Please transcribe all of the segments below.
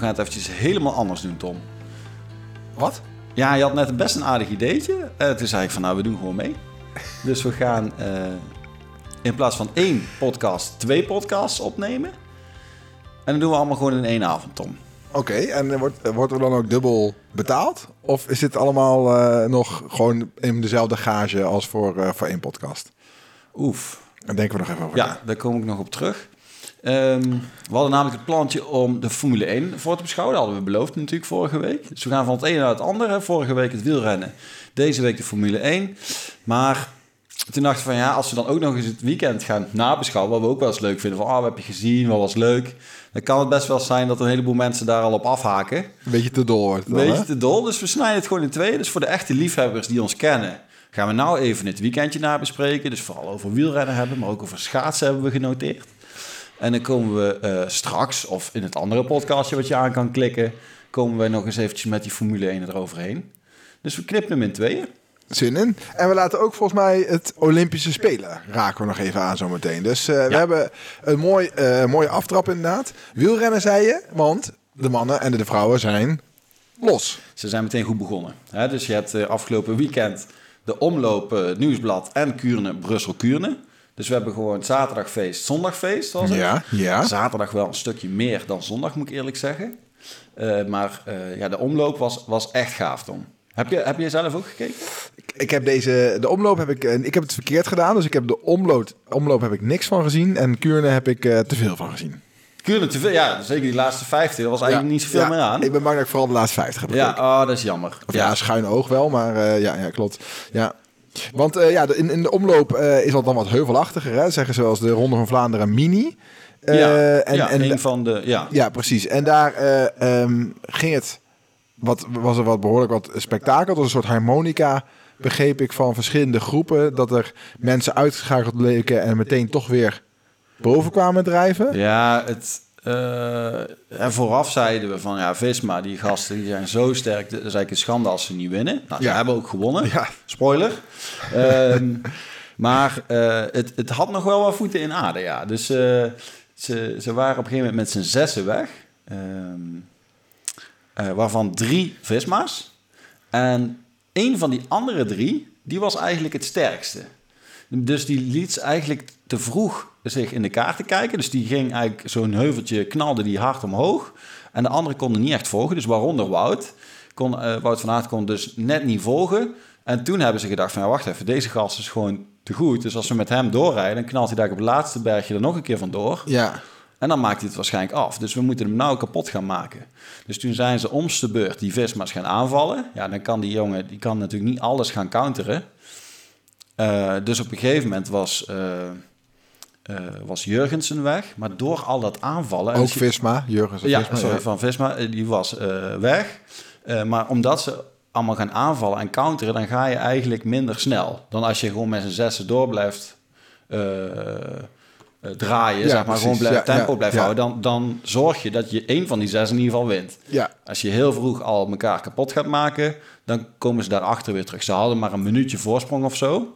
gaan het eventjes helemaal anders doen, Tom. Wat? Ja, je had net best een aardig ideetje. Uh, toen zei ik van, nou, we doen gewoon mee. Dus we gaan uh, in plaats van één podcast, twee podcasts opnemen. En dan doen we allemaal gewoon in één avond, Tom. Oké, en wordt, wordt er dan ook dubbel betaald? Of is dit allemaal uh, nog gewoon in dezelfde gage als voor, voor één podcast? Oef. Daar denken we nog even over. Ja, daar kom ik nog op terug. Um, we hadden namelijk het plantje om de Formule 1 voor te beschouwen. Dat hadden we beloofd natuurlijk vorige week. Dus we gaan van het ene naar het andere. Vorige week het wielrennen. Deze week de Formule 1. Maar toen dachten we van ja, als we dan ook nog eens het weekend gaan nabeschouwen, wat we ook wel eens leuk vinden, van ah, wat heb je gezien, wat was leuk, dan kan het best wel zijn dat een heleboel mensen daar al op afhaken. Een beetje te dol wordt. Een beetje te dol, dus we snijden het gewoon in twee. Dus voor de echte liefhebbers die ons kennen, gaan we nou even het weekendje nabespreken. Dus vooral over wielrennen hebben, maar ook over schaatsen hebben we genoteerd. En dan komen we uh, straks, of in het andere podcastje wat je aan kan klikken, komen we nog eens eventjes met die Formule 1 eroverheen. Dus we knippen hem in tweeën zin in. En we laten ook volgens mij het Olympische Spelen raken we nog even aan zometeen. Dus uh, we hebben een mooi, uh, mooie aftrap inderdaad. Wielrennen zei je, want de mannen en de vrouwen zijn los. Ze zijn meteen goed begonnen. Hè? Dus je hebt uh, afgelopen weekend de omloop Nieuwsblad en Kuurne, Brussel-Kuurne. Dus we hebben gewoon zaterdagfeest, zondagfeest was het. Ja, ja. Zaterdag wel een stukje meer dan zondag, moet ik eerlijk zeggen. maar ja, de omloop was, was echt gaaf, Tom. Heb je, heb je zelf ook gekeken? Ik, ik, heb deze, de omloop heb ik, ik heb het verkeerd gedaan. Dus ik heb de omloop, omloop heb ik niks van gezien. En Kuurne heb ik uh, te veel van gezien. Kuurne te veel, ja. Zeker die laatste 50. Er was eigenlijk niet zoveel ja, meer aan. Ik ben bang dat ik vooral de laatste 50 heb Ja, oh, dat is jammer. Of ja, schuin oog wel, maar ja, ja, klopt. Ja. Want uh, ja, in, in de omloop is dat dan wat heuvelachtiger. Hè? Zeggen ze als de Ronde van Vlaanderen mini. ja, en, ja, en een van de... Ja, ja precies. En daar um, ging het wat, was er wat behoorlijk wat spektakel. Dat een soort harmonica, begreep ik, van verschillende groepen. Dat er mensen uitgeschakeld leken en meteen toch weer boven kwamen drijven. Ja, het... Uh, en vooraf zeiden we van ja, Visma, die gasten die zijn zo sterk. Dat is eigenlijk een schande als ze niet winnen. Nou, ze ja. hebben ook gewonnen. Ja. Spoiler. um, maar uh, het, het had nog wel wat voeten in aarde, ja. Dus uh, ze, ze waren op een gegeven moment met z'n zessen weg. Um, uh, waarvan drie Visma's. En een van die andere drie, die was eigenlijk het sterkste. Dus die liet eigenlijk te vroeg zich in de kaarten kijken. Dus die ging eigenlijk zo'n heuveltje, knalde die hard omhoog. En de anderen konden niet echt volgen. Dus waaronder Wout. Kon, uh, Wout van Aert kon dus net niet volgen. En toen hebben ze gedacht van, ja, wacht even, deze gast is gewoon te goed. Dus als we met hem doorrijden, dan knalt hij daar op het laatste bergje er nog een keer vandoor. Ja. En dan maakt hij het waarschijnlijk af. Dus we moeten hem nou kapot gaan maken. Dus toen zijn ze omste beurt die Visma's gaan aanvallen. Ja, dan kan die jongen, die kan natuurlijk niet alles gaan counteren. Uh, dus op een gegeven moment was, uh, uh, was Jurgensen weg. Maar door al dat aanvallen... Ook Visma, Jurgensen. Ja, Visma, sorry, van Visma, die was weg. maar omdat ze allemaal gaan aanvallen en counteren... dan ga je eigenlijk minder snel... dan als je gewoon met z'n zessen door blijft draaien, Ja, zeg maar, precies. gewoon blijft, Ja, tempo blijft houden, dan, dan zorg je dat je één van die zes in ieder geval wint. Ja, Als je heel vroeg al elkaar kapot gaat maken, dan komen ze daarachter weer terug. Ze hadden maar een minuutje voorsprong of zo.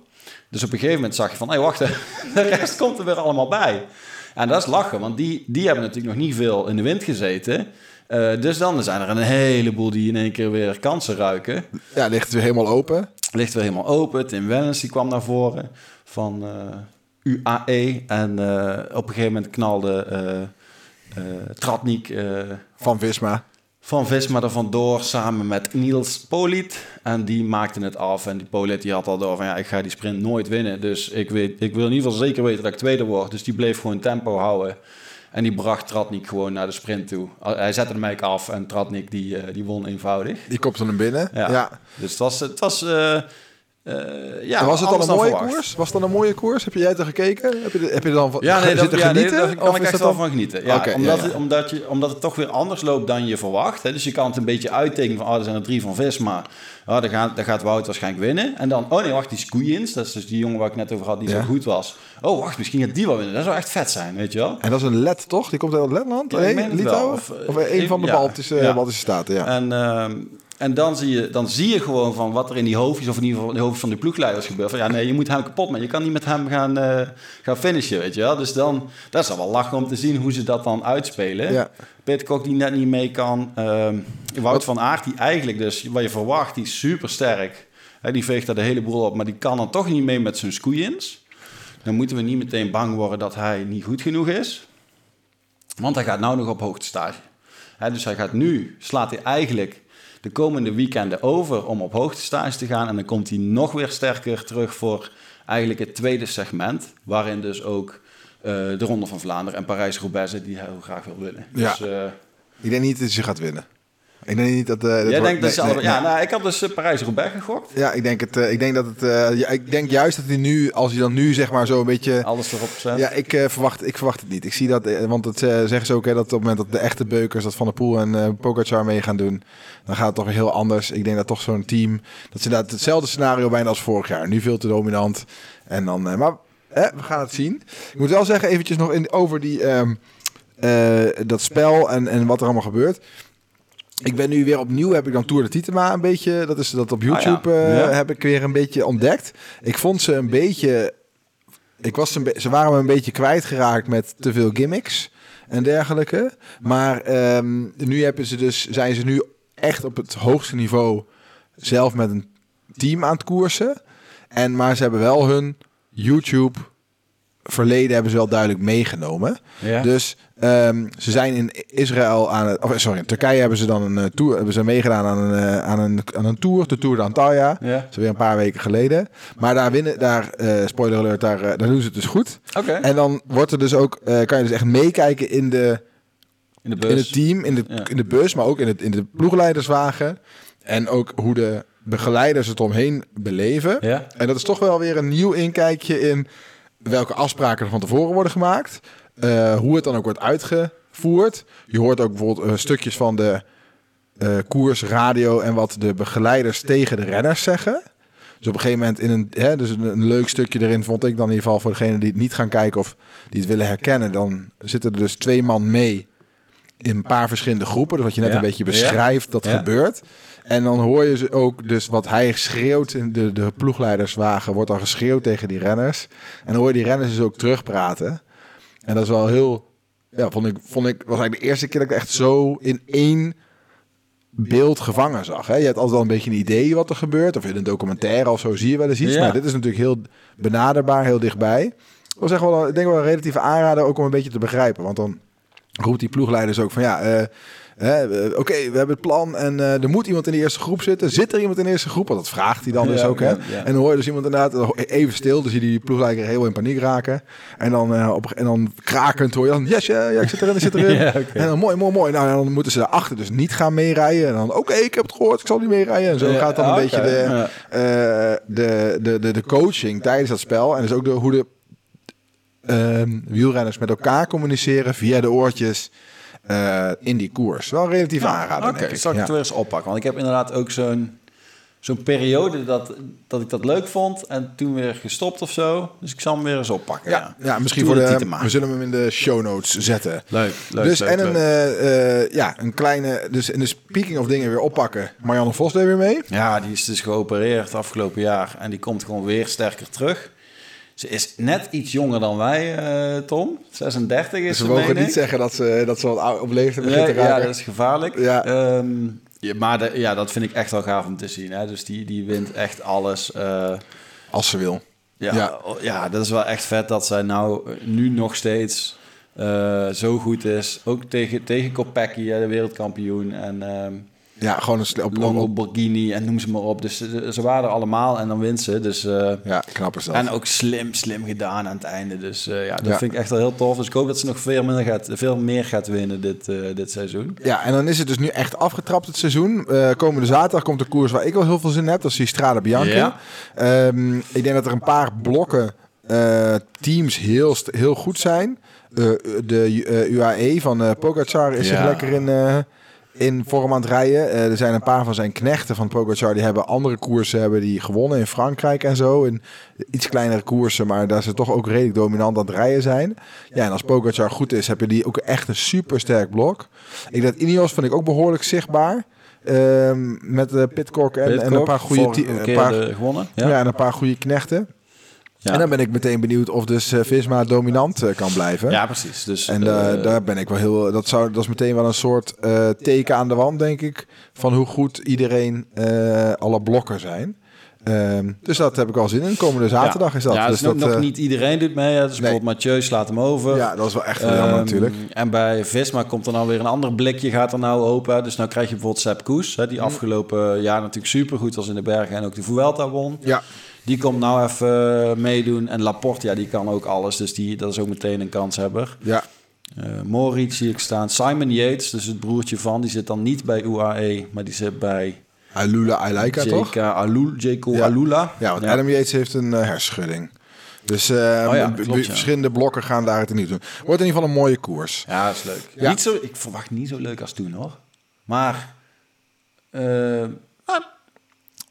Dus op een gegeven moment zag je van, hé, wacht, de rest komt er weer allemaal bij. En dat is lachen, want die, die hebben natuurlijk nog niet veel in de wind gezeten. Eh, dus dan zijn er een heleboel die in één keer weer kansen ruiken. ja ligt het weer helemaal open. Ligt weer helemaal open. Tim Wellens die kwam naar voren van eh, UAE. En eh, op een gegeven moment knalde Tratnik Van Visma. Van Visma er vandoor samen met Niels Poliet. En die maakte het af. En die Poliet die had al door van ja, ik ga die sprint nooit winnen. Dus ik, weet, ik wil in ieder geval zeker weten dat ik tweede word. Dus die bleef gewoon tempo houden. En die bracht Tratnik gewoon naar de sprint toe. Hij zette hem eigenlijk af en Tratnik die, eh, die won eenvoudig. Die kopte hem binnen. Ja. Ja. Dus het was, het was eh, eh, ja, En was het dan een mooie koers? Was het dan een mooie koers? Heb jij er gekeken? Heb je, er- heb je er dan van Ja, nee, dat, zitten ja, nee, genieten? daar kan Of ik echt wel dan- van genieten. Ja, omdat, ja. Het, omdat, je, omdat het toch weer anders loopt dan je verwacht. Hè. Dus je kan het een beetje uittekenen van... oh, er zijn er drie van Visma. Oh, dan, gaat, dan gaat Wout waarschijnlijk winnen. En dan, oh nee, wacht, die Squeens. Dat is dus die jongen waar ik net over had, die Ja. zo goed was. Oh, wacht, misschien gaat die wel winnen. Dat zou echt vet zijn, weet je wel. En dat is een Let, toch? Die komt uit Letland? Ja, Nee, wel. Of, Of, eh, een van de ja. Baltische, Ja. Baltische staten, ja. En, ehm, En dan zie, je, dan zie je gewoon van wat er in die hoofdjes, of in ieder geval in de hoofdjes van de ploegleiders gebeurt. Van ja, nee, je moet hem kapot maar Je kan niet met hem gaan, eh, gaan finishen, weet je wel. Dus dan, dat is dan wel lachen om te zien hoe ze dat dan uitspelen. Ja. Kok die net niet mee kan. Ehm Wout van Aert die eigenlijk dus, wat je verwacht, die is super sterk. die veegt daar de hele boel op, maar die kan dan toch niet mee met zijn scoeiens. Dan moeten we niet meteen bang worden dat hij niet goed genoeg is. Want hij gaat nou nog op hoogtestage. Hè, dus hij gaat nu, slaat hij eigenlijk de komende weekenden over om op hoogtestage te gaan. En dan komt hij nog weer sterker terug voor eigenlijk het tweede segment. Waarin dus ook eh, de Ronde van Vlaanderen en Parijs-Roubaix die hij heel graag wil winnen. Ja. Dus, eh, Ik denk niet dat ze gaat winnen. Ik denk niet dat... dat jij denkt nee, nee, Ja, nou, ik had dus eh, Parijs-Roubaix gegokt. Ja, ik denk, het, eh, ik denk dat het. eh, ja, ik denk juist dat hij nu, als hij dan nu zeg maar zo een beetje. Alles erop gezet. Ja, ik, verwacht, ik verwacht het niet. Ik zie dat, want het zeggen ze ook hè, dat op het moment dat de echte beukers, dat Van der Poel en Pogacar mee gaan doen, dan gaat het toch weer heel anders. Ik denk dat toch zo'n team, dat ze dat hetzelfde scenario bijna als vorig jaar. Nu veel te dominant. En dan, maar we gaan het zien. Ik moet wel zeggen, eventjes nog in, over die, ehm, eh, dat spel en, en wat er allemaal gebeurt. Ik ben nu weer opnieuw, heb ik dan Tour de Titema een beetje, dat is dat op YouTube, Ah, ja. eh, Ja. heb ik weer een beetje ontdekt. Ik vond ze een beetje, ik was een be- ze waren me een beetje kwijtgeraakt met te veel gimmicks en dergelijke. Maar ehm, nu hebben ze dus, zijn ze nu echt op het hoogste niveau zelf met een team aan het koersen. En, maar ze hebben wel hun YouTube verleden hebben ze wel duidelijk meegenomen. Ja. Dus ehm, ze zijn in Israël aan het, of sorry, in Turkije hebben ze dan een eh, tour, hebben ze meegedaan aan een, eh, aan een, aan een tour, de Tour de Antalya. Ja. Dat is weer een paar weken geleden. Maar daar winnen, daar, eh, spoiler alert, daar, eh, daar doen ze het dus goed. Oké. En dan wordt er dus ook, eh, kan je dus echt meekijken in, de, In de bus. in het team, in de, Ja. in de bus, maar ook in, het, in de ploegleiderswagen. En ook hoe de begeleiders het omheen beleven. Ja. En dat is toch wel weer een nieuw inkijkje in welke afspraken er van tevoren worden gemaakt. eh, hoe het dan ook wordt uitgevoerd. Je hoort ook bijvoorbeeld eh, stukjes van de eh, koers, radio en wat de begeleiders tegen de renners zeggen. Dus op een gegeven moment in een, hè, dus een, een leuk stukje erin vond ik dan in ieder geval voor degenen die het niet gaan kijken of die het willen herkennen. Dan zitten er dus twee man mee in een paar verschillende groepen. Dus wat je net Ja. een beetje beschrijft, dat Ja. gebeurt. En dan hoor je ze ook dus wat hij schreeuwt in de, de ploegleiderswagen, wordt dan geschreeuwd tegen die renners. En dan hoor je die renners dus ook terugpraten. En dat is wel heel, ja, vond ik, vond ik, was eigenlijk de eerste keer dat ik echt zo in één beeld gevangen zag. Hè? Je hebt altijd al een beetje een idee wat er gebeurt. Of in een documentaire of zo zie je wel eens iets. Ja. Maar dit is natuurlijk heel benaderbaar, heel dichtbij. Dat was echt wel, ik denk wel een relatieve aanrader ook om een beetje te begrijpen. Want dan roept die ploegleiders ook van ja, eh, eh, oké, we hebben het plan en eh, er moet iemand in de eerste groep zitten. Zit er iemand in de eerste groep? Want dat vraagt hij dan dus Ja, ook. Hè? ja. En dan hoor je dus iemand inderdaad even stil. Dus zie je die ploegleider heel in paniek raken. En dan, op, en dan krakend hoor je dan, yes, ja, ja, ik zit erin, ik zit erin. En dan mooi, mooi, mooi. Nou, en dan moeten ze daarachter dus niet gaan meerijden. En dan, oké, ik heb het gehoord, ik zal niet meerijden. En zo gaat dan een oké, beetje de, de, de, de, de coaching tijdens dat spel. En dus ook de, hoe de ehm, wielrenners met elkaar communiceren via de oortjes eh, in die koers. Wel relatief aanraden, Oké, ik. zal ik Ja. het weer eens oppakken. Want ik heb inderdaad ook zo'n zo'n periode dat, dat ik dat leuk vond en toen weer gestopt of zo. Dus ik zal hem weer eens oppakken. Ja, ja, misschien voor de de, we zullen hem in de show notes zetten. Leuk, leuk, dus leuk, en een, eh, eh, ja, een kleine, dus in de speaking of dingen weer oppakken. Marianne Vos deed weer mee. Ja, die is dus geopereerd afgelopen jaar en die komt gewoon weer sterker terug. Ze is net iets jonger dan wij, eh, Tom. 36 is Dus ze, we mogen niet ik. zeggen dat ze, dat ze wat op leeftijd begint Ja, te ja, raken. dat is gevaarlijk. Ja. Ehm, ja, maar de- ja, dat vind ik echt wel gaaf om te zien. Hè? Dus die, die wint echt alles. eh, Als ze wil. ja, Ja. ja. dat is wel echt vet dat zij nou eh, nu nog steeds zo goed is. Ook tegen, tegen Kopecky, de wereldkampioen. En ehm Ja, gewoon een op, op, Longo op- Borghini en noem ze maar op. Dus ze, ze waren er allemaal en dan wint ze. Dus, eh, Ja, knap is dat. en ook slim, slim gedaan aan het einde. Dus eh, ja, dat Ja. vind ik echt wel heel tof. Dus ik hoop dat ze nog veel meer gaat, veel meer gaat winnen dit, eh, dit seizoen. Ja, en dan is het dus nu echt afgetrapt het seizoen. Eh, komende zaterdag komt de koers waar ik wel heel veel zin in heb. Dat is die Strade Bianchi. Ja. Ehm, ik denk dat er een paar blokken eh, teams heel, heel goed zijn. Eh, de eh, UAE van eh Pogacar is zich lekker in, eh, in vorm aan het rijden. Eh, er zijn een paar van zijn knechten van Pogacar. Die hebben andere koersen hebben die gewonnen in Frankrijk en zo. In iets kleinere koersen, maar daar ze toch ook redelijk dominant aan het rijden zijn. Ja, en als Pogacar goed is, heb je die ook echt een super sterk blok. Ik dat Ineos vind ik ook behoorlijk zichtbaar. Ehm, met eh Pitcock en, en een paar goede een paar, gewonnen. ja. Ja. en een paar goede knechten. Ja. En dan ben ik meteen benieuwd of dus eh, Visma dominant eh, kan blijven. Ja, precies. Dus, En eh, daar ben ik wel heel. Dat, zou, dat is meteen wel een soort teken aan de wand, denk ik. Van hoe goed iedereen alle blokken zijn. Ehm, dus dat heb ik wel zin in. Komende zaterdag ja. is dat. Ja, dus dus nog, dat, nog niet iedereen doet mee. Hè. Dus Nee. bijvoorbeeld Mathieu slaat hem over. ja, dat is wel echt heel jammer Ehm, natuurlijk. En bij Visma komt er nou weer een ander blikje, gaat er nou open. Dus nou krijg je bijvoorbeeld Sepp Koes, hè, die Mhm. afgelopen jaar natuurlijk supergoed was in de bergen en ook de Vuelta won. Ja, Die komt nou even eh, meedoen. En Laporte, ja, die kan ook alles. Dus die, dat is ook meteen een kanshebber. ja. Eh Moritz zie ik staan. Simon Yates, dus het broertje van, die zit dan niet bij UAE, maar die zit bij Alula Ailika, toch? Alul, Jeko Ja. Alula. Ja, want Adam Yates heeft een eh, hersenschudding. Dus Oh ja, klopt, verschillende blokken gaan daar het niet doen. Wordt in ieder geval een mooie koers. Ja, dat is leuk. Ja. Niet zo, ik verwacht niet zo leuk als toen hoor. Maar ah,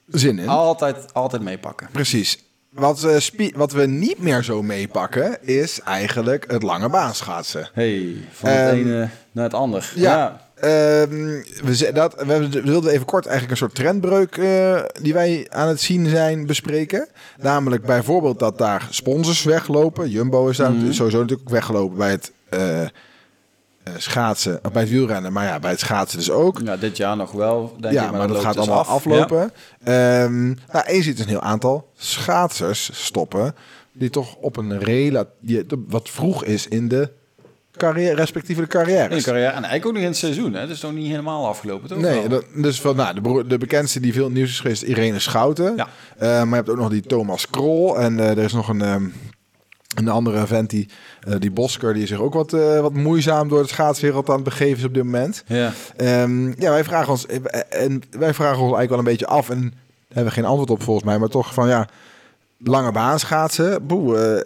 Zin in. altijd, altijd meepakken. Precies. Wat, eh, spie- wat we niet meer zo meepakken, is eigenlijk het lange baanschaatsen. Hey, van het Ehm, ene naar het ander. Ja. Ehm, we, ze- dat, we we wilden even kort eigenlijk een soort trendbreuk eh, die wij aan het zien zijn bespreken. Namelijk bijvoorbeeld dat daar sponsors weglopen. Jumbo is daar Mhm. sowieso natuurlijk weggelopen bij het eh, eh, schaatsen, of bij het wielrennen. Maar ja, bij het schaatsen dus ook. Ja, dit jaar nog wel, denk ja, ik. maar, dat gaat dus allemaal af. aflopen. Ehm nou, en je ziet een heel aantal schaatsers stoppen die toch op een rela die wat vroeg is in de carrière, respectieve Ja. De carrière. En eigenlijk ook nog in het seizoen. Hè? Het is nog niet helemaal afgelopen, toch? Nee, dat, dus van, nou, de, broer- de bekendste die veel nieuws is geweest, Irene Schouten. Ja. Eh, maar je hebt ook nog die Thomas Krol. En eh, er is nog een, ehm, een andere vent, die, eh, die Bosker, die zich ook wat, eh, wat moeizaam door de schaatswereld aan het begeven is op dit moment. Ja. Ehm, ja, wij vragen ons eh, en wij vragen ons eigenlijk wel een beetje af en hebben we geen antwoord op volgens mij, maar toch van ja, lange baan schaatsen, boe,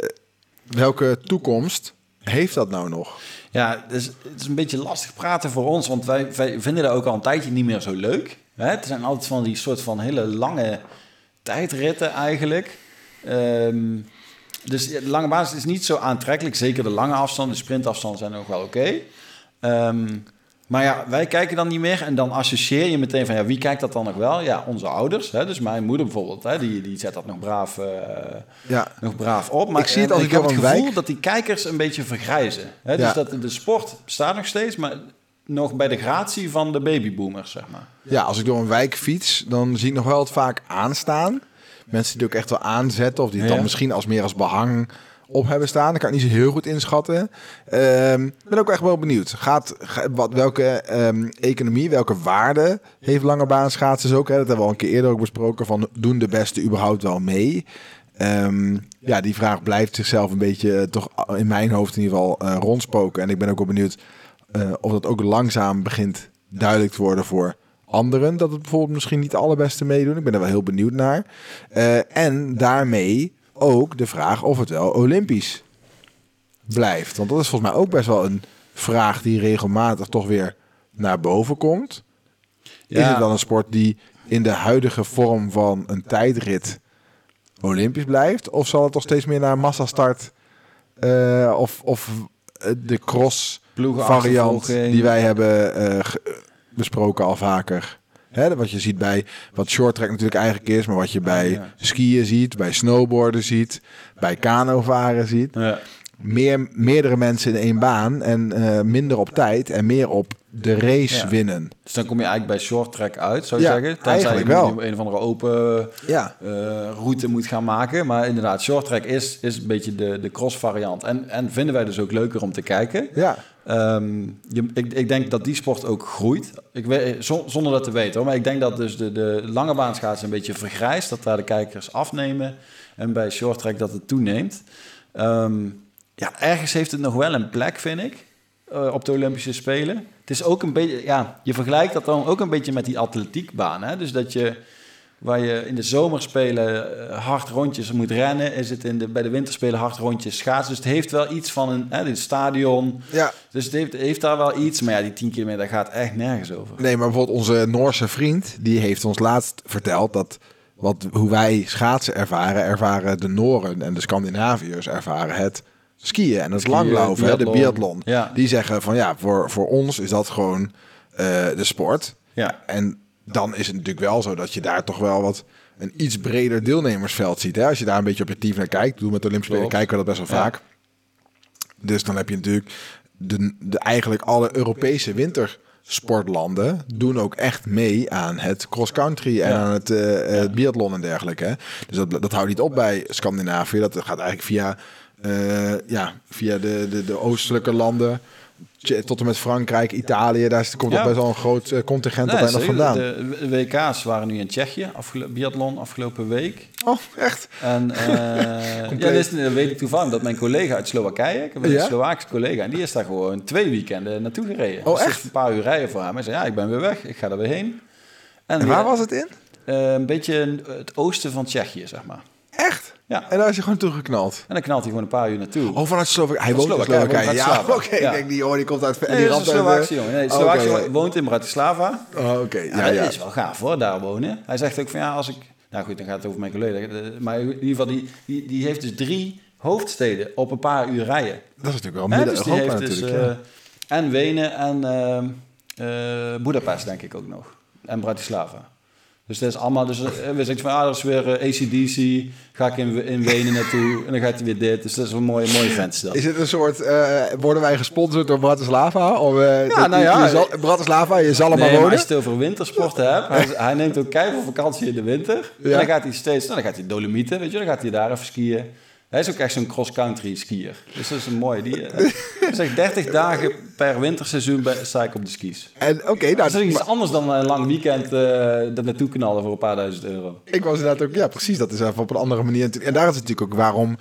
welke toekomst heeft dat nou nog? Ja, dus het is een beetje lastig praten voor ons, want wij, wij vinden dat ook al een tijdje niet meer zo leuk. Hè? Het zijn altijd van die soort van hele lange tijdritten eigenlijk. Ehm, dus de lange basis is niet zo aantrekkelijk. Zeker de lange afstanden, de sprintafstanden zijn nog wel oké. Ehm, maar ja, wij kijken dan niet meer. En dan associeer je meteen van, ja, wie kijkt dat dan nog wel? Ja, onze ouders. Hè? Dus mijn moeder bijvoorbeeld, hè? Die, die zet dat nog braaf, eh, Ja, nog braaf op. Maar Ik zie het en als ik ik heb het een gevoel wijk- dat die kijkers een beetje vergrijzen. Hè? Ja. Dus dat de sport bestaat nog steeds, maar nog bij de gratie van de babyboomers, zeg maar. ja, als ik door een wijk fiets, dan zie ik nog wel het vaak aanstaan. Mensen die ook echt wel aanzetten of die het dan misschien als meer als behang op hebben staan. Dat kan ik niet zo heel goed inschatten. Ik ben ook echt wel benieuwd. Gaat, ga- wat, welke ehm, economie, welke waarde heeft lange baan schaatsers ook? Hè? Dat hebben we al een keer eerder ook besproken. Van doen de beste überhaupt wel mee? Ehm, ja, die vraag blijft zichzelf een beetje eh, toch in mijn hoofd in ieder geval eh, rondspoken. En ik ben ook wel benieuwd eh, of dat ook langzaam begint duidelijk te worden voor anderen. Dat het bijvoorbeeld misschien niet de allerbeste meedoen. Ik ben er wel heel benieuwd naar. Eh, en daarmee ook de vraag of het wel olympisch blijft. Want dat is volgens mij ook best wel een vraag die regelmatig toch weer naar boven komt. Is het dan een sport die in de huidige vorm van een tijdrit olympisch blijft? Of zal het toch steeds meer naar massastart eh, of, of eh, de cross variant die wij hebben ge- besproken al vaker? Hè, wat je ziet bij wat short track natuurlijk eigenlijk is, maar wat je bij skiën ziet, bij snowboarden ziet, bij kanovaren ziet. Meer, meerdere mensen in één baan en eh, minder op tijd en meer op de race Ja. winnen. Dus dan kom je eigenlijk bij short track uit, zou je Ja, zeggen. Tenzij eigenlijk je wel. een of andere open Ja, eh, route moet gaan maken. Maar inderdaad, short track is, is een beetje de, de cross variant. En, en vinden wij dus ook leuker om te kijken. ja. Ehm, je, ik, ik denk dat die sport ook groeit. Ik weet, zon- zonder dat te weten hoor. Maar ik denk dat dus de, de lange baanschaatsen een beetje vergrijst. Dat daar de kijkers afnemen. En bij short track dat het toeneemt. Ehm, ja, ergens heeft het nog wel een plek, vind ik. eh, op de Olympische Spelen. Het is ook een beetje, ja, je vergelijkt dat dan ook een beetje met die atletiekbaan. Hè? Dus dat je, waar je in de zomerspelen eh, hard rondjes moet rennen, is het in de, bij de winterspelen hard rondjes schaatsen. Dus het heeft wel iets van een, hè, dit stadion. ja. Dus het heeft, heeft daar wel iets. Maar ja, die 10 kilometer daar gaat echt nergens over. Nee, maar bijvoorbeeld onze Noorse vriend, die heeft ons laatst verteld dat wat, hoe wij schaatsen ervaren, ervaren de Noren en de Scandinaviërs ervaren het skiën en het Skiën, langlopen, hè, de biathlon. Ja. Die zeggen van ja, voor, voor ons is dat gewoon eh, de sport. Ja, En dan is het natuurlijk wel zo dat je daar toch wel wat een iets breder deelnemersveld ziet. Hè? Als je daar een beetje objectief naar kijkt, doe met de Olympische Spelen, kijken we dat best wel Ja. vaak. Dus dan heb je natuurlijk de, de, eigenlijk alle Europese wintersportlanden doen ook echt mee aan het cross-country en Ja. aan het, eh, biathlon en dergelijke. Dus dat, dat houdt niet op bij Scandinavië. Dat gaat eigenlijk via, ja, via de, de, de oostelijke landen tot en met Frankrijk, Italië. Daar komt Ja. best wel een groot eh, contingent Nee, op en nog vandaan. De WK's waren nu in Tsjechië, afgelo- biathlon afgelopen week. Oh, echt? En eh, ja, is, dat weet ik toevallig dat mijn collega uit Slowakije, ik heb een Ja? Slovaakse collega, en die is daar gewoon twee weekenden naartoe gereden. Oh, Dus echt? een paar uur rijden voor hem. Hij zei, ja, ik ben weer weg, ik ga er weer heen. En waar was het in? eh, een beetje het oosten van Tsjechië, zeg maar. Ja. En daar is je gewoon toegeknald. En dan knalt hij gewoon een paar uur naartoe. Oh, vanuit Slowakije. Hij woont in Slowakije, hij Ja, oké. Ja. Kijk, die jongen die komt uit... Nee, die dat is een Slovaakse eh, jongen. Nee, oh, Slovaakse oké. jongen woont in Bratislava. Oh, oké. Ja, Ja, ja. dat is wel gaaf hoor, daar wonen. Hij zegt ook van ja, als ik... Nou goed, dan gaat het over mijn collega. De- Maar in ieder geval, die, die, die heeft dus drie hoofdsteden op een paar uur rijden. Dat is natuurlijk wel Hè, midden dus dus natuurlijk. eh, en Wenen en eh Budapest denk ik ook nog. En Bratislava. Dus dat is allemaal, dus eh, we zeggen van, ah, dat is weer eh, ACDC, ga ik in, in Wenen naartoe en dan gaat hij weer dit. Dus dat is een mooie, mooie vent. Is het een soort, eh, worden wij gesponsord door Bratislava? Of, dat- nou ja. je zal, Bratislava, je zal er maar Nee, maar wonen. als je het over wintersporten hebt, hij, hij neemt ook keihard vakantie in de winter. Ja. En dan gaat hij steeds, nou, dan gaat hij Dolomieten, weet je, dan gaat hij daar even skiën. Hij is ook echt zo'n cross-country skier. Dus dat is een mooi. Die, eh, zegt 30 dagen per winterseizoen bij, sta ik op de skis. En oké, nou, Dat is iets maar anders dan een lang weekend eh er naartoe knallen voor een paar duizend euro. ik was inderdaad ook, ja precies, dat is even op een andere manier. En daar is het natuurlijk ook waarom,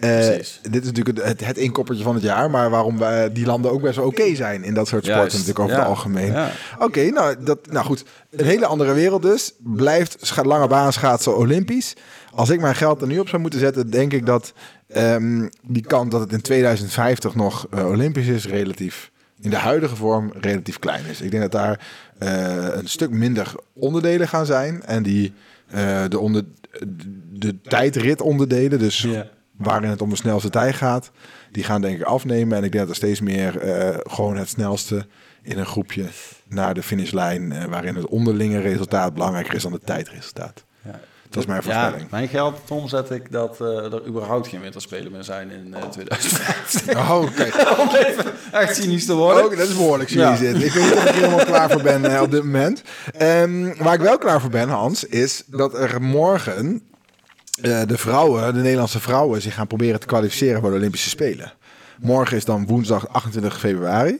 eh, dit is natuurlijk het, het inkoppertje van het jaar, maar waarom wij, die landen ook best wel oké zijn in dat soort sporten Juist, natuurlijk over ja. het algemeen. Ja. Oké, nou, dat, nou goed. Een hele andere wereld dus. Blijft lange baan schaatsen olympisch. Als ik mijn geld er nu op zou moeten zetten, denk ik dat ehm, die kans dat het in 2050 nog eh, olympisch is, relatief in de huidige vorm relatief klein is. Ik denk dat daar eh, een stuk minder onderdelen gaan zijn. En die eh, de, onder, de tijdritonderdelen, dus Ja. Waarin het om de snelste tijd gaat, die gaan denk ik afnemen. En ik denk dat er steeds meer eh, gewoon het snelste in een groepje naar de finishlijn, eh, waarin het onderlinge resultaat belangrijker is dan het tijdresultaat. Ja. Dat is mijn Ja, voorspelling. mijn geld, Tom, zet ik dat eh, er überhaupt geen winterspelen meer zijn in eh 2050. Oh, oké. Om even echt cynisch te worden. Ook, dat is behoorlijk Ja. cynisch. dit. Ik weet niet of ik helemaal klaar voor ben op dit moment. Ehm, waar ik wel klaar voor ben, Hans, is dat er morgen eh, de vrouwen, de Nederlandse vrouwen, zich gaan proberen te kwalificeren voor de Olympische Spelen. Morgen is dan woensdag 28 februari.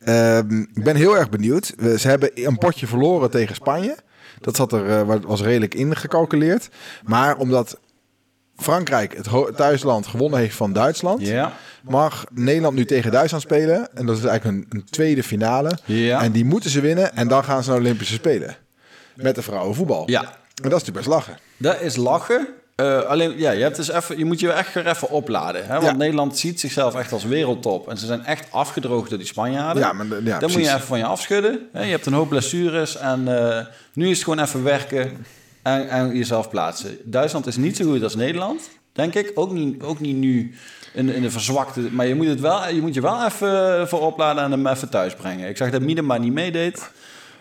Ehm, ik ben heel erg benieuwd. Ze hebben een potje verloren tegen Spanje. Dat zat er, eh, wa- was redelijk ingecalculeerd. Maar omdat Frankrijk, het thuisland, gewonnen heeft van Duitsland, Ja. mag Nederland nu tegen Duitsland spelen. En dat is eigenlijk een, een tweede finale. Ja. En die moeten ze winnen. En dan gaan ze naar de Olympische Spelen. Met de vrouwenvoetbal. Ja. En dat is natuurlijk best lachen. Dat is lachen. Eh, alleen, ja, je, hebt dus even, je moet je echt weer even opladen. Hè? Want Ja. Nederland ziet zichzelf echt als wereldtop. En ze zijn echt afgedroogd door die Spanjaarden. Ja, maar ja, Dan moet je even van je afschudden. Hè? Je hebt een hoop blessures. En eh, nu is het gewoon even werken en, en jezelf plaatsen. Duitsland is niet zo goed als Nederland, denk ik. Ook niet, ook niet nu in, in de verzwakte... Maar je moet, het wel, je moet je wel even voor opladen en hem even thuis brengen. Ik zag dat Miedema niet meedeed.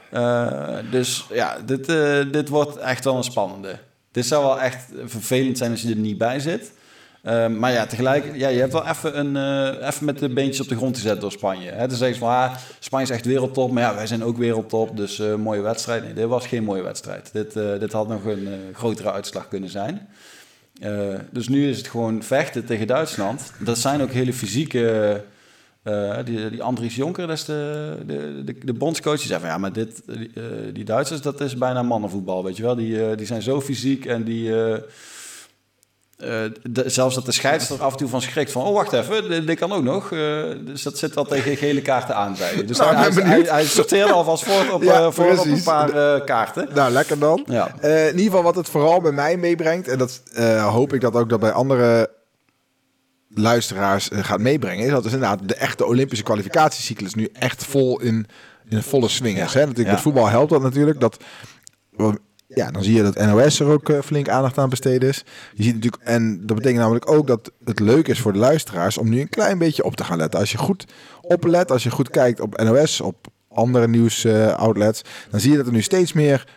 Eh, dus ja, dit, eh, dit wordt echt wel een spannende. Dit zou wel echt vervelend zijn als je er niet bij zit. Eh, maar ja, tegelijk, ja, je hebt wel even, een, eh, even met de beentjes op de grond gezet door Spanje. Hè? Dan zeggen ze van, ah, Spanje is echt wereldtop, maar ja, wij zijn ook wereldtop, dus eh, mooie wedstrijd. Nee, dit was geen mooie wedstrijd. Dit, eh, dit had nog een grotere uitslag kunnen zijn. Dus nu is het gewoon vechten tegen Duitsland. Dat zijn ook hele fysieke... eh, die, die Andries Jonker, dat is de, de, de, de bondscoach, die zei van ja, maar dit, die, eh, die Duitsers, dat is bijna mannenvoetbal, weet je wel. Die, eh, die zijn zo fysiek en die... de- zelfs dat de scheidsrechter af en toe van schrikt van... oh, wacht even, dit, dit kan ook nog. Dus dat zit wel tegen gele kaarten aan, zei hij. Dus Nou, hij, hij, sorteerde alvast voor op, Ja, voor op een paar kaarten. Nou, lekker dan. Ja. In ieder geval wat het vooral bij mij meebrengt. En dat hoop ik dat ook dat bij andere luisteraars eh, gaat meebrengen. Is dat dus inderdaad de echte Olympische kwalificatiecyclus nu echt vol in, in volle swing is. Hè? Natuurlijk. Met voetbal helpt dat natuurlijk. Dat, ja, dan zie je dat NOS er ook eh, flink aandacht aan besteed is. Je ziet natuurlijk, en dat betekent namelijk ook dat het leuk is voor de luisteraars om nu een klein beetje op te gaan letten. Als je goed oplet, als je goed kijkt op NOS, op andere nieuws-outlets. dan zie je dat er nu steeds meer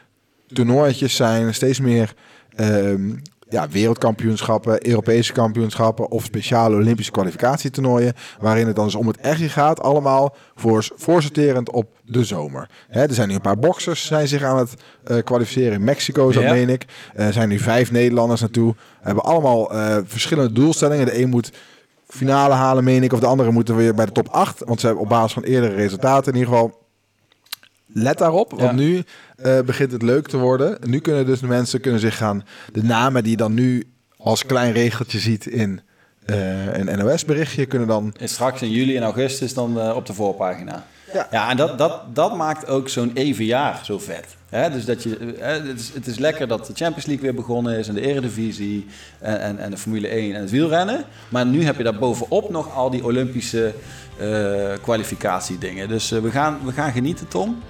toernooitjes zijn, steeds meer ehm, ja, wereldkampioenschappen, Europese kampioenschappen of speciale Olympische kwalificatietoernooien. Waarin het dan dus om het echt gaat, allemaal voor, voorsorterend op de zomer. Hè, er zijn nu een paar boxers zijn zich aan het eh, kwalificeren in Mexico, zo Ja. meen ik. Eh, Er zijn nu vijf Nederlanders naartoe. Hebben allemaal eh, verschillende doelstellingen. De een moet finale halen, meen ik. Of de andere moeten weer bij de top 8. Want ze hebben op basis van eerdere resultaten in ieder geval. Let daarop, want Ja. nu eh, begint het leuk te worden. Nu kunnen dus de mensen kunnen zich gaan... De namen die je dan nu als klein regeltje ziet in eh, een NOS-berichtje... kunnen dan... En straks in juli en augustus dan eh, op de voorpagina. Ja. Ja, en dat, dat, dat maakt ook zo'n even jaar zo vet. Dus dat je, het, is, het is lekker dat de Champions League weer begonnen is en de Eredivisie en, en, en de Formule 1 en het wielrennen. Maar nu heb je daar bovenop nog al die Olympische eh kwalificatiedingen. Dus we, gaan, we gaan genieten, Tom.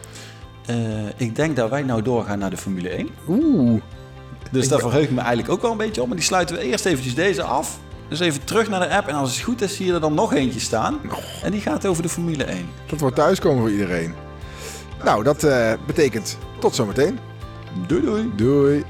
Eh, ik denk dat wij nou doorgaan naar de Formule 1. Oeh, Dus daar verheug ik me eigenlijk ook wel een beetje op. Maar die sluiten we eerst eventjes deze af. Dus even terug naar de app. En als het goed is, zie je er dan nog eentje staan. En die gaat over de Formule 1. dat wordt thuiskomen voor iedereen. Nou, dat eh, betekent tot zometeen. Doei doei. Doei.